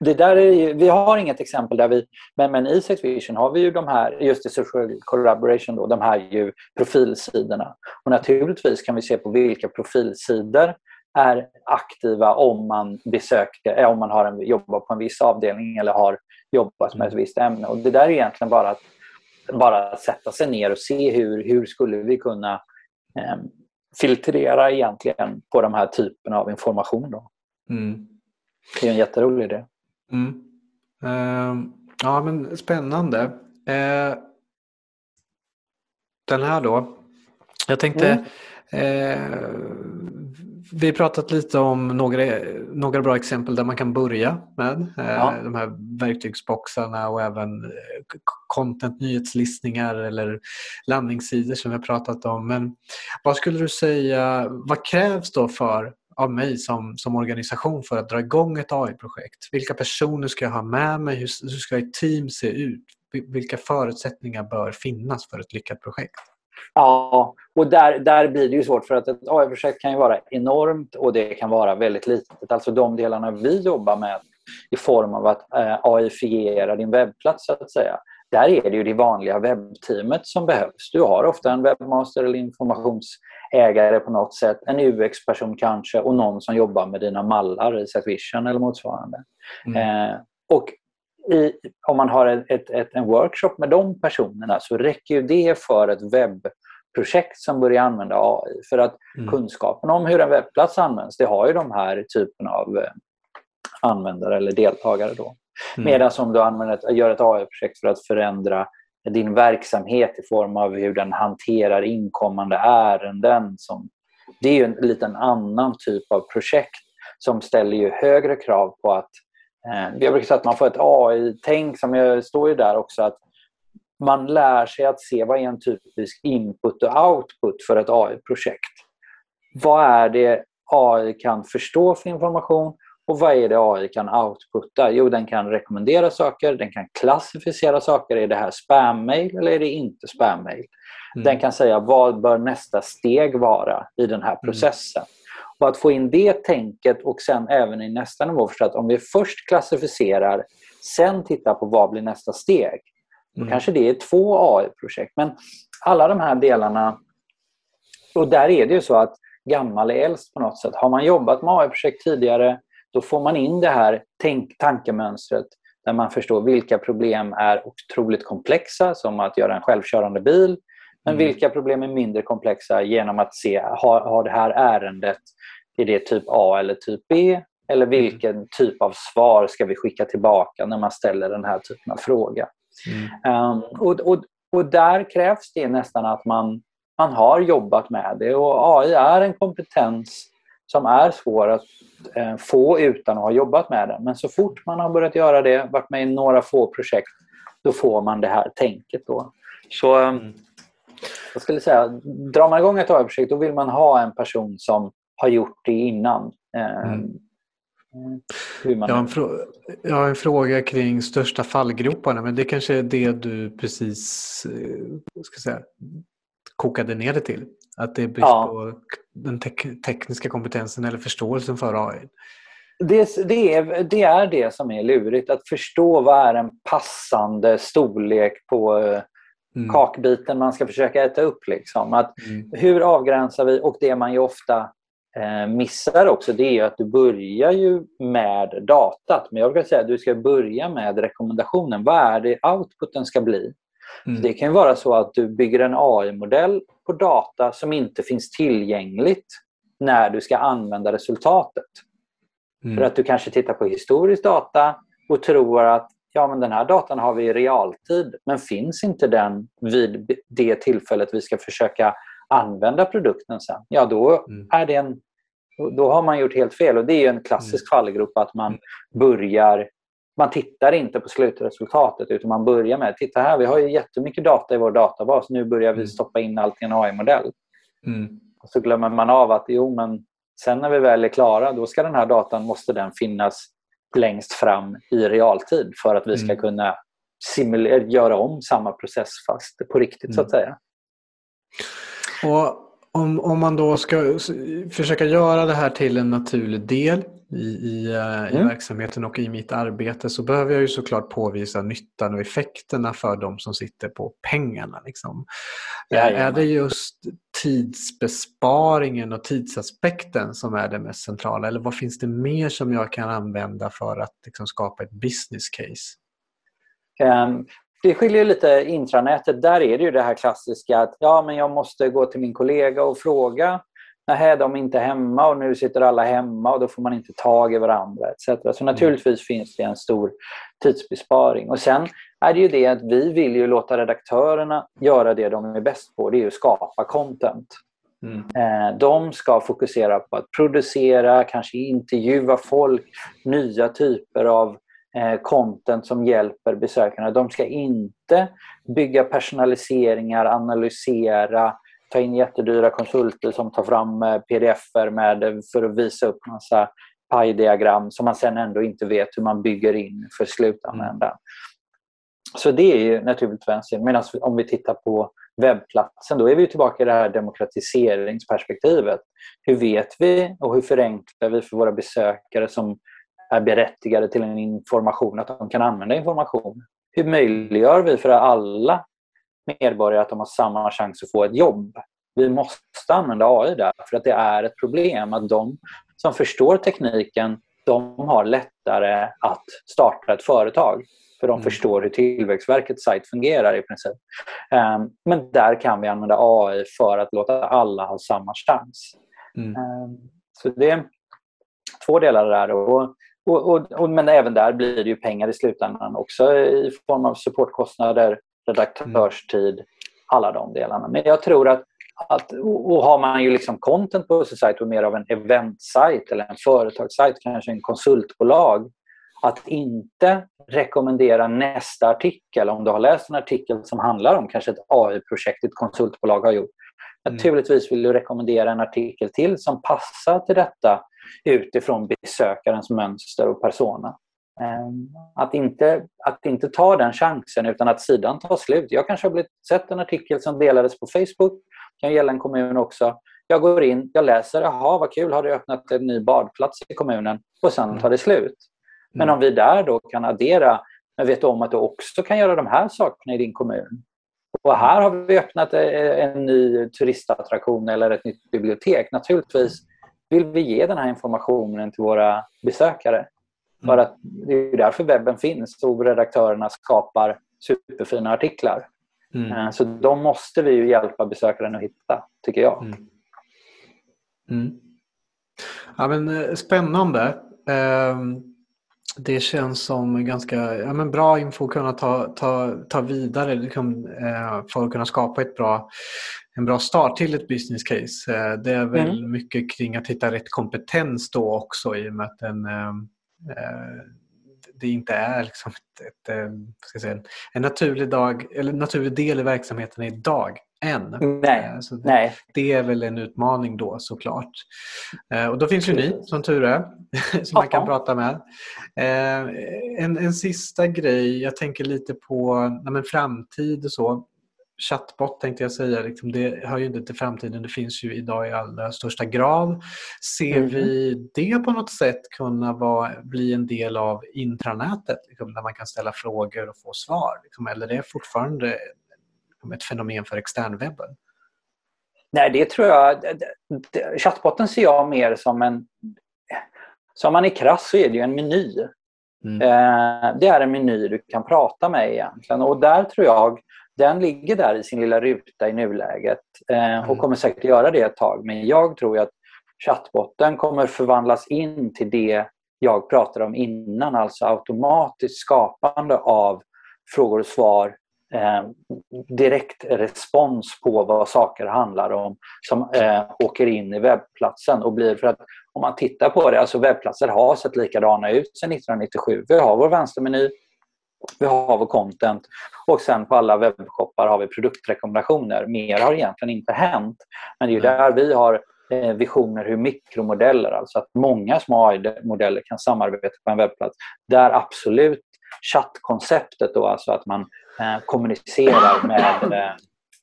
Det där är vi har inget exempel där vi, men, men i Sex Vision har vi ju de här, just i social collaboration, då, de här ju profilsidorna. Och naturligtvis kan vi se på vilka profilsidor är aktiva om man besöker, om man har en, jobbar på en viss avdelning eller har jobbat med ett visst ämne. Och det där är egentligen bara att bara sätta sig ner och se hur, hur skulle vi kunna eh, filtrera egentligen på de här typerna av information. Då. Mm. Det är en jätterolig idé. Mm. Uh, ja, men spännande. Uh, den här då. Jag tänkte mm. uh, vi har pratat lite om några, några bra exempel där man kan börja med eh, ja. de här verktygsboxarna och även eh, content, nyhetslistningar eller landningssidor som vi har pratat om. Men vad skulle du säga, vad krävs då för av mig som, som organisation för att dra igång ett AI-projekt? Vilka personer ska jag ha med mig? Hur, hur ska ett team se ut? Vilka förutsättningar bör finnas för ett lyckat projekt? Ja, och där, där blir det ju svårt för att ett AI-projekt kan ju vara enormt och det kan vara väldigt litet. Alltså de delarna vi jobbar med i form av att eh, AI-fiera din webbplats så att säga. Där är det ju det vanliga webbteamet som behövs. Du har ofta en webbmaster eller informationsägare på något sätt, en UX-person kanske och någon som jobbar med dina mallar i Setvision eller motsvarande. Mm. Eh, och i, om man har ett, ett, ett, en workshop med de personerna så räcker ju det för ett webbprojekt som börjar använda AI. För att mm. kunskapen om hur en webbplats används, det har ju de här typen av eh, användare eller deltagare. Då. Mm. Medan om du använder ett, gör ett AI-projekt för att förändra din verksamhet i form av hur den hanterar inkommande ärenden. Som, det är ju en liten annan typ av projekt som ställer ju högre krav på att jag brukar säga att man får ett AI-tänk som jag står ju där också att man lär sig att se vad är en typisk input och output för ett AI-projekt. Vad är det AI kan förstå för information och vad är det AI kan outputta? Jo, den kan rekommendera saker, den kan klassificera saker. Är det här spam-mail eller är det inte spam-mail? Mm. Den kan säga vad bör nästa steg vara i den här mm. processen. Mm. Och att få in det tänket och sen även i nästa nivå förstå att om vi först klassificerar, sen tittar på vad blir nästa steg. Mm. kanske det är två AI-projekt. Men alla de här delarna, och där är det ju så att gammal är äldst på något sätt. Har man jobbat med AI-projekt tidigare då får man in det här tänk, tankemönstret där man förstår vilka problem är otroligt komplexa, som att göra en självkörande bil. Men mm. vilka problem är mindre komplexa genom att se, har, har det här ärendet, är det typ A eller typ B? Eller mm. vilken typ av svar ska vi skicka tillbaka när man ställer den här typen av fråga? Mm. Um, och, och, och där krävs det nästan att man, man har jobbat med det och AI är en kompetens som är svår att eh, få utan att ha jobbat med den. Men så fort man har börjat göra det, varit med i några få projekt, då får man det här tänket. Då. Så mm. jag skulle säga, drar man igång ett AI-projekt då vill man ha en person som har gjort det innan. Eh, mm. Man... Jag, har en jag har en fråga kring största fallgroparna men det kanske är det du precis ska säga, kokade ner det till. Att det är brist ja. på den te tekniska kompetensen eller förståelsen för AI. Det, det, är, det är det som är lurigt, att förstå vad är en passande storlek på eh, mm. kakbiten man ska försöka äta upp. Liksom. Att mm. Hur avgränsar vi? Och det man ju ofta eh, missar också det är att du börjar ju med datat. Men jag vill säga att du ska börja med rekommendationen. Vad är det outputen ska bli? Mm. Det kan vara så att du bygger en AI-modell på data som inte finns tillgängligt när du ska använda resultatet. Mm. För att du kanske tittar på historisk data och tror att ja, men den här datan har vi i realtid, men finns inte den vid det tillfället vi ska försöka använda produkten sen, ja då, mm. är det en, då har man gjort helt fel. Och Det är en klassisk mm. fallgrop att man börjar man tittar inte på slutresultatet utan man börjar med, titta här, vi har ju jättemycket data i vår databas, nu börjar vi mm. stoppa in allt i en AI-modell. Mm. så glömmer man av att jo, men sen när vi väl är klara, då ska den här datan, måste den finnas längst fram i realtid för att vi ska mm. kunna göra om samma process fast på riktigt mm. så att mm. säga. Och om, om man då ska försöka göra det här till en naturlig del i, i, eh, mm. i verksamheten och i mitt arbete så behöver jag ju såklart påvisa nyttan och effekterna för de som sitter på pengarna. Liksom. är det just tidsbesparingen och tidsaspekten som är det mest centrala eller vad finns det mer som jag kan använda för att liksom, skapa ett business case? Um, det skiljer lite intranätet. Där är det ju det här klassiska att ja, men jag måste gå till min kollega och fråga nej, de är inte hemma och nu sitter alla hemma och då får man inte tag i varandra etc. Så mm. naturligtvis finns det en stor tidsbesparing. Och sen är det ju det att vi vill ju låta redaktörerna göra det de är bäst på, det är ju att skapa content. Mm. Eh, de ska fokusera på att producera, kanske intervjua folk, nya typer av content som hjälper besökarna. De ska inte bygga personaliseringar, analysera, ta in jättedyra konsulter som tar fram eh, pdf-er med, för att visa upp massa pajdiagram som man sen ändå inte vet hur man bygger in för slutanvändaren. så det är ju naturligtvis Medan om vi tittar på webbplatsen, då är vi tillbaka i det här demokratiseringsperspektivet. Hur vet vi och hur förenklar vi för våra besökare som är berättigade till en information, att de kan använda information? Hur möjliggör vi för alla medborgare att de har samma chans att få ett jobb? Vi måste använda AI där, för att det är ett problem att de som förstår tekniken, de har lättare att starta ett företag. För de mm. förstår hur Tillväxtverkets sajt fungerar i princip. Um, men där kan vi använda AI för att låta alla ha samma chans. Mm. Um, så det är två delar där. Och, och, och, och, men även där blir det ju pengar i slutändan också i form av supportkostnader, redaktörstid, alla de delarna. Men jag tror att att, och har man ju liksom content på sin sajt och mer av en eventsajt eller en företagssajt, kanske en konsultbolag, att inte rekommendera nästa artikel om du har läst en artikel som handlar om kanske ett AI-projekt ett konsultbolag har gjort. Mm. Naturligtvis vill du rekommendera en artikel till som passar till detta utifrån besökarens mönster och persona. Ehm, att inte, att inte ta den chansen utan att sidan tar slut. Jag kanske har blivit, sett en artikel som delades på Facebook, det kan gälla en kommun också. Jag går in, jag läser, jaha vad kul, har du öppnat en ny badplats i kommunen? Och sen tar det slut. Men om vi där då kan addera, men vet om att du också kan göra de här sakerna i din kommun. Och här har vi öppnat eh, en ny turistattraktion eller ett nytt bibliotek. Naturligtvis vill vi ge den här informationen till våra besökare. För mm. att det är därför webben finns och redaktörerna skapar superfina artiklar. Mm. Eh, så de måste vi ju hjälpa besökaren att hitta, tycker jag. Mm. Mm. Ja, men, eh, spännande. Um det känns som ganska ja, men bra info att kunna ta, ta, ta vidare liksom, eh, för att kunna skapa ett bra, en bra start till ett business case. Eh, det är väl mm. mycket kring att hitta rätt kompetens då också i och med att den, eh, eh det inte är liksom ett, ett, säga, en naturlig, dag, eller naturlig del i verksamheten idag än. Nej. Så det, Nej. det är väl en utmaning då såklart. Och då finns ju ni som tur är som man kan prata med. En, en sista grej, jag tänker lite på nej, framtid och så chatbot tänkte jag säga, liksom, det hör ju inte till framtiden. Det finns ju idag i allra största grad. Ser mm. vi det på något sätt kunna vara, bli en del av intranätet? Liksom, där man kan ställa frågor och få svar? Liksom, eller är det fortfarande liksom, ett fenomen för externwebben? Nej, det tror jag... Chattbotten ser jag mer som en... Som man är krass så är det ju en meny. Mm. Eh, det är en meny du kan prata med egentligen och där tror jag den ligger där i sin lilla ruta i nuläget eh, och mm. kommer säkert göra det ett tag. Men jag tror att chattbotten kommer förvandlas in till det jag pratade om innan, alltså automatiskt skapande av frågor och svar, eh, direkt respons på vad saker handlar om som eh, åker in i webbplatsen och blir för att om man tittar på det, alltså webbplatser har sett likadana ut sedan 1997. Vi har vår vänstermeny, vi har vår content och sen på alla webbshoppar har vi produktrekommendationer. Mer har egentligen inte hänt. Men det är där vi har eh, visioner hur mikromodeller, alltså att många små AI-modeller kan samarbeta på en webbplats. Där absolut chattkonceptet då, alltså att man eh, kommunicerar med, eh,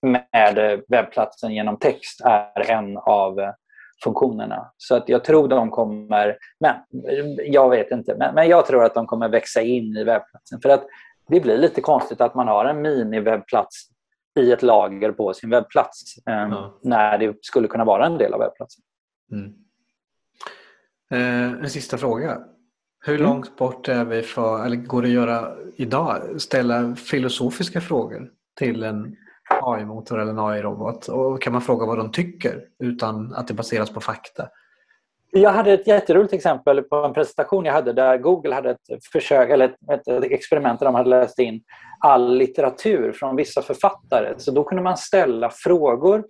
med webbplatsen genom text är en av funktionerna. Så att jag tror de kommer, men jag vet inte, men, men jag tror att de kommer växa in i webbplatsen. För att det blir lite konstigt att man har en mini-webbplats i ett lager på sin webbplats eh, ja. när det skulle kunna vara en del av webbplatsen. Mm. Eh, en sista fråga. Hur mm. långt bort är vi för, eller går det att göra idag, ställa filosofiska frågor till en AI-motor eller en AI-robot? Och kan man fråga vad de tycker utan att det baseras på fakta? Jag hade ett jätteroligt exempel på en presentation jag hade där Google hade ett försök, eller ett, ett experiment där de hade läst in all litteratur från vissa författare. Så då kunde man ställa frågor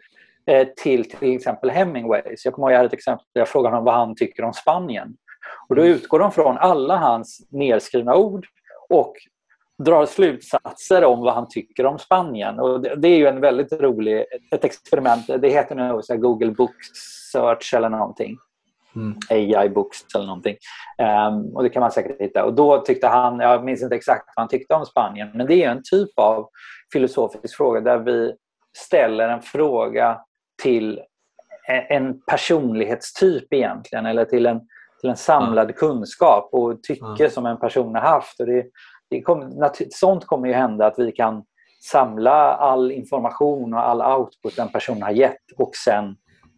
eh, till till exempel Hemingway. Så jag kommer ihåg jag hade ett exempel där jag frågade honom vad han tycker om Spanien. Och då utgår de från alla hans nedskrivna ord och drar slutsatser om vad han tycker om Spanien. Och det, det är ju en väldigt rolig, ett experiment. Det heter nu Google Book Search eller någonting. Mm. AI Books eller någonting. Um, och det kan man säkert hitta. Och då tyckte han, jag minns inte exakt vad han tyckte om Spanien, men det är en typ av filosofisk fråga där vi ställer en fråga till en personlighetstyp egentligen eller till en, till en samlad mm. kunskap och tycke mm. som en person har haft. Och det, det kom, sånt kommer ju hända att vi kan samla all information och all output en person har gett och sen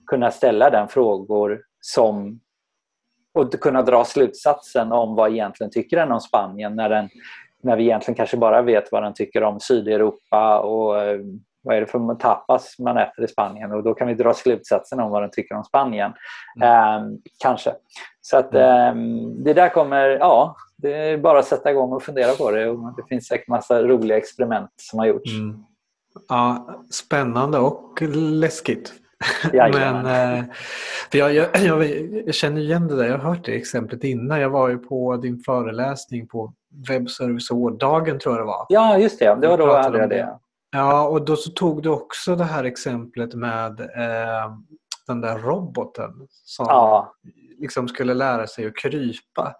kunna ställa den frågor som och kunna dra slutsatsen om vad egentligen tycker den om Spanien när, den, när vi egentligen kanske bara vet vad den tycker om Sydeuropa och eh, vad är det för tapas man äter i Spanien och då kan vi dra slutsatsen om vad den tycker om Spanien. Mm. Um, kanske. Så att um, det där kommer, ja, det är bara att sätta igång och fundera på det. Och det finns säkert massa roliga experiment som har gjorts. Mm. Ja, spännande och läskigt. Men, eh, jag, jag, jag, jag, känner igen det där, jag har hört det exemplet innan. Jag var ju på din föreläsning på webbserviceårdagen tror jag det var. Ja, just det. Det var då jag hade jag det. Ja, och då så tog du också det här exemplet med eh, den där roboten som ja. Liksom skulle lära sig att krypa.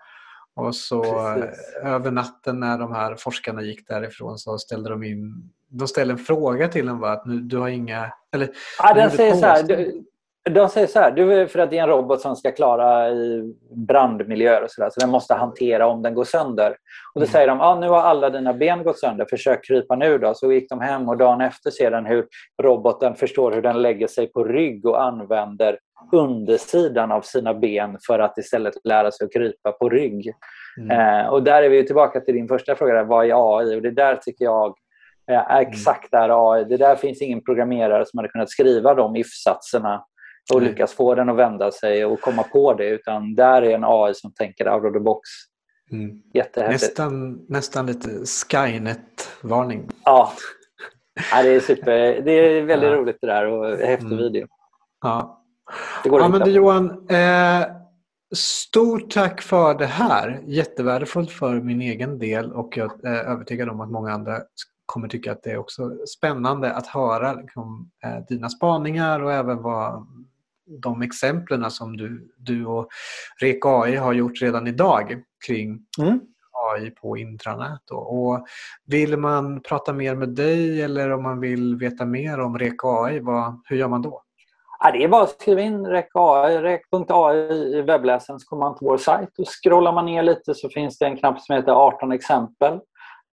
Och så Precis. över natten när de här forskarna gick därifrån så ställde de in de ställer en fråga till en va? att nu, du har inga... Eller, ja, den säger så här, du, de säger så här, du, för att det är en robot som ska klara i brandmiljöer och så där, så den måste hantera om den går sönder. Och då mm. säger de, ah, nu har alla dina ben gått sönder, försök krypa nu då. Så gick de hem och dagen efter ser den hur roboten förstår hur den lägger sig på rygg och använder undersidan av sina ben för att istället lära sig att krypa på rygg. Mm. Eh, och där är vi tillbaka till din första fråga, vad är AI? Och det där tycker jag är exakt där AI. Det där finns ingen programmerare som hade kunnat skriva de if-satserna och mm. lyckas få den att vända sig och komma på det. Utan där är en AI som tänker out of the box. Mm. Nästan, nästan lite Skynet-varning. Ja. ja, det är super. Det är väldigt ja. roligt det där och häftig mm. video. Ja, det går ja men du Johan. Eh, stort tack för det här. Jättevärdefullt för min egen del och jag är övertygad om att många andra kommer tycka att det är också spännande att höra liksom, eh, dina spaningar och även vad de exemplen som du, du och REK AI har gjort redan idag kring mm. AI på intranät. Och vill man prata mer med dig eller om man vill veta mer om REK AI, vad, hur gör man då? Ja, det är bara att skriva in rek.ai rek i webbläsaren så kommer man till vår sajt och scrollar man ner lite så finns det en knapp som heter 18 exempel.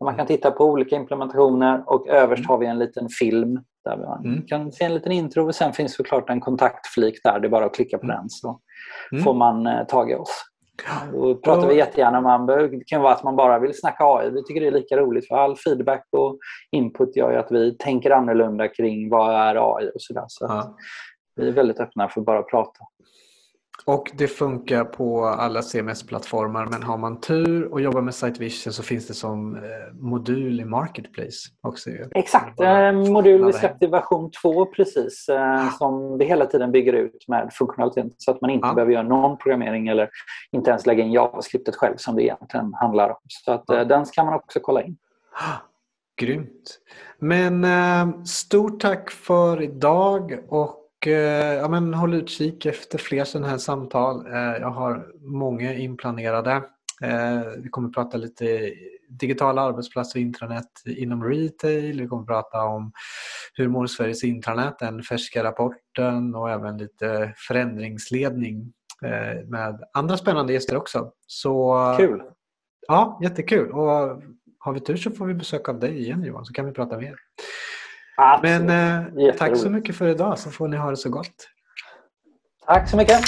Man kan titta på olika implementationer och överst har vi en liten film där man mm. kan se en liten intro och sen finns såklart en kontaktflik där. Det är bara att klicka på mm. den så mm. får man eh, tag i oss. Då pratar vi jättegärna om Det kan vara att man bara vill snacka AI. Vi tycker det är lika roligt för all feedback och input gör att vi tänker annorlunda kring vad är AI och sådär. Så ja. vi är väldigt öppna för att bara prata. Och det funkar på alla CMS-plattformar men har man tur och jobbar med SiteVision så finns det som eh, modul i Marketplace också. Exakt, eh, modul vi släppte i version 2 precis eh, som vi hela tiden bygger ut med funktionalitet så att man inte ja. behöver göra någon programmering eller inte ens lägga in JavaScriptet själv som det egentligen handlar om. Så att ja. den kan man också kolla in. Grymt! Men stort tack för idag och ja, men håll utkik efter fler sådana här samtal. Eh, jag har många inplanerade. Eh, vi kommer prata lite digitala arbetsplatser och intranät inom retail. Vi kommer prata om hur mår Sveriges intranät, den färska rapporten och även lite förändringsledning med andra spännande gäster också. Så, Kul! Ja, jättekul. Och har vi tur så får vi besök av dig igen Johan så kan vi prata mer. Men eh, tack så mycket för idag så får ni ha det så gott. Tack så mycket.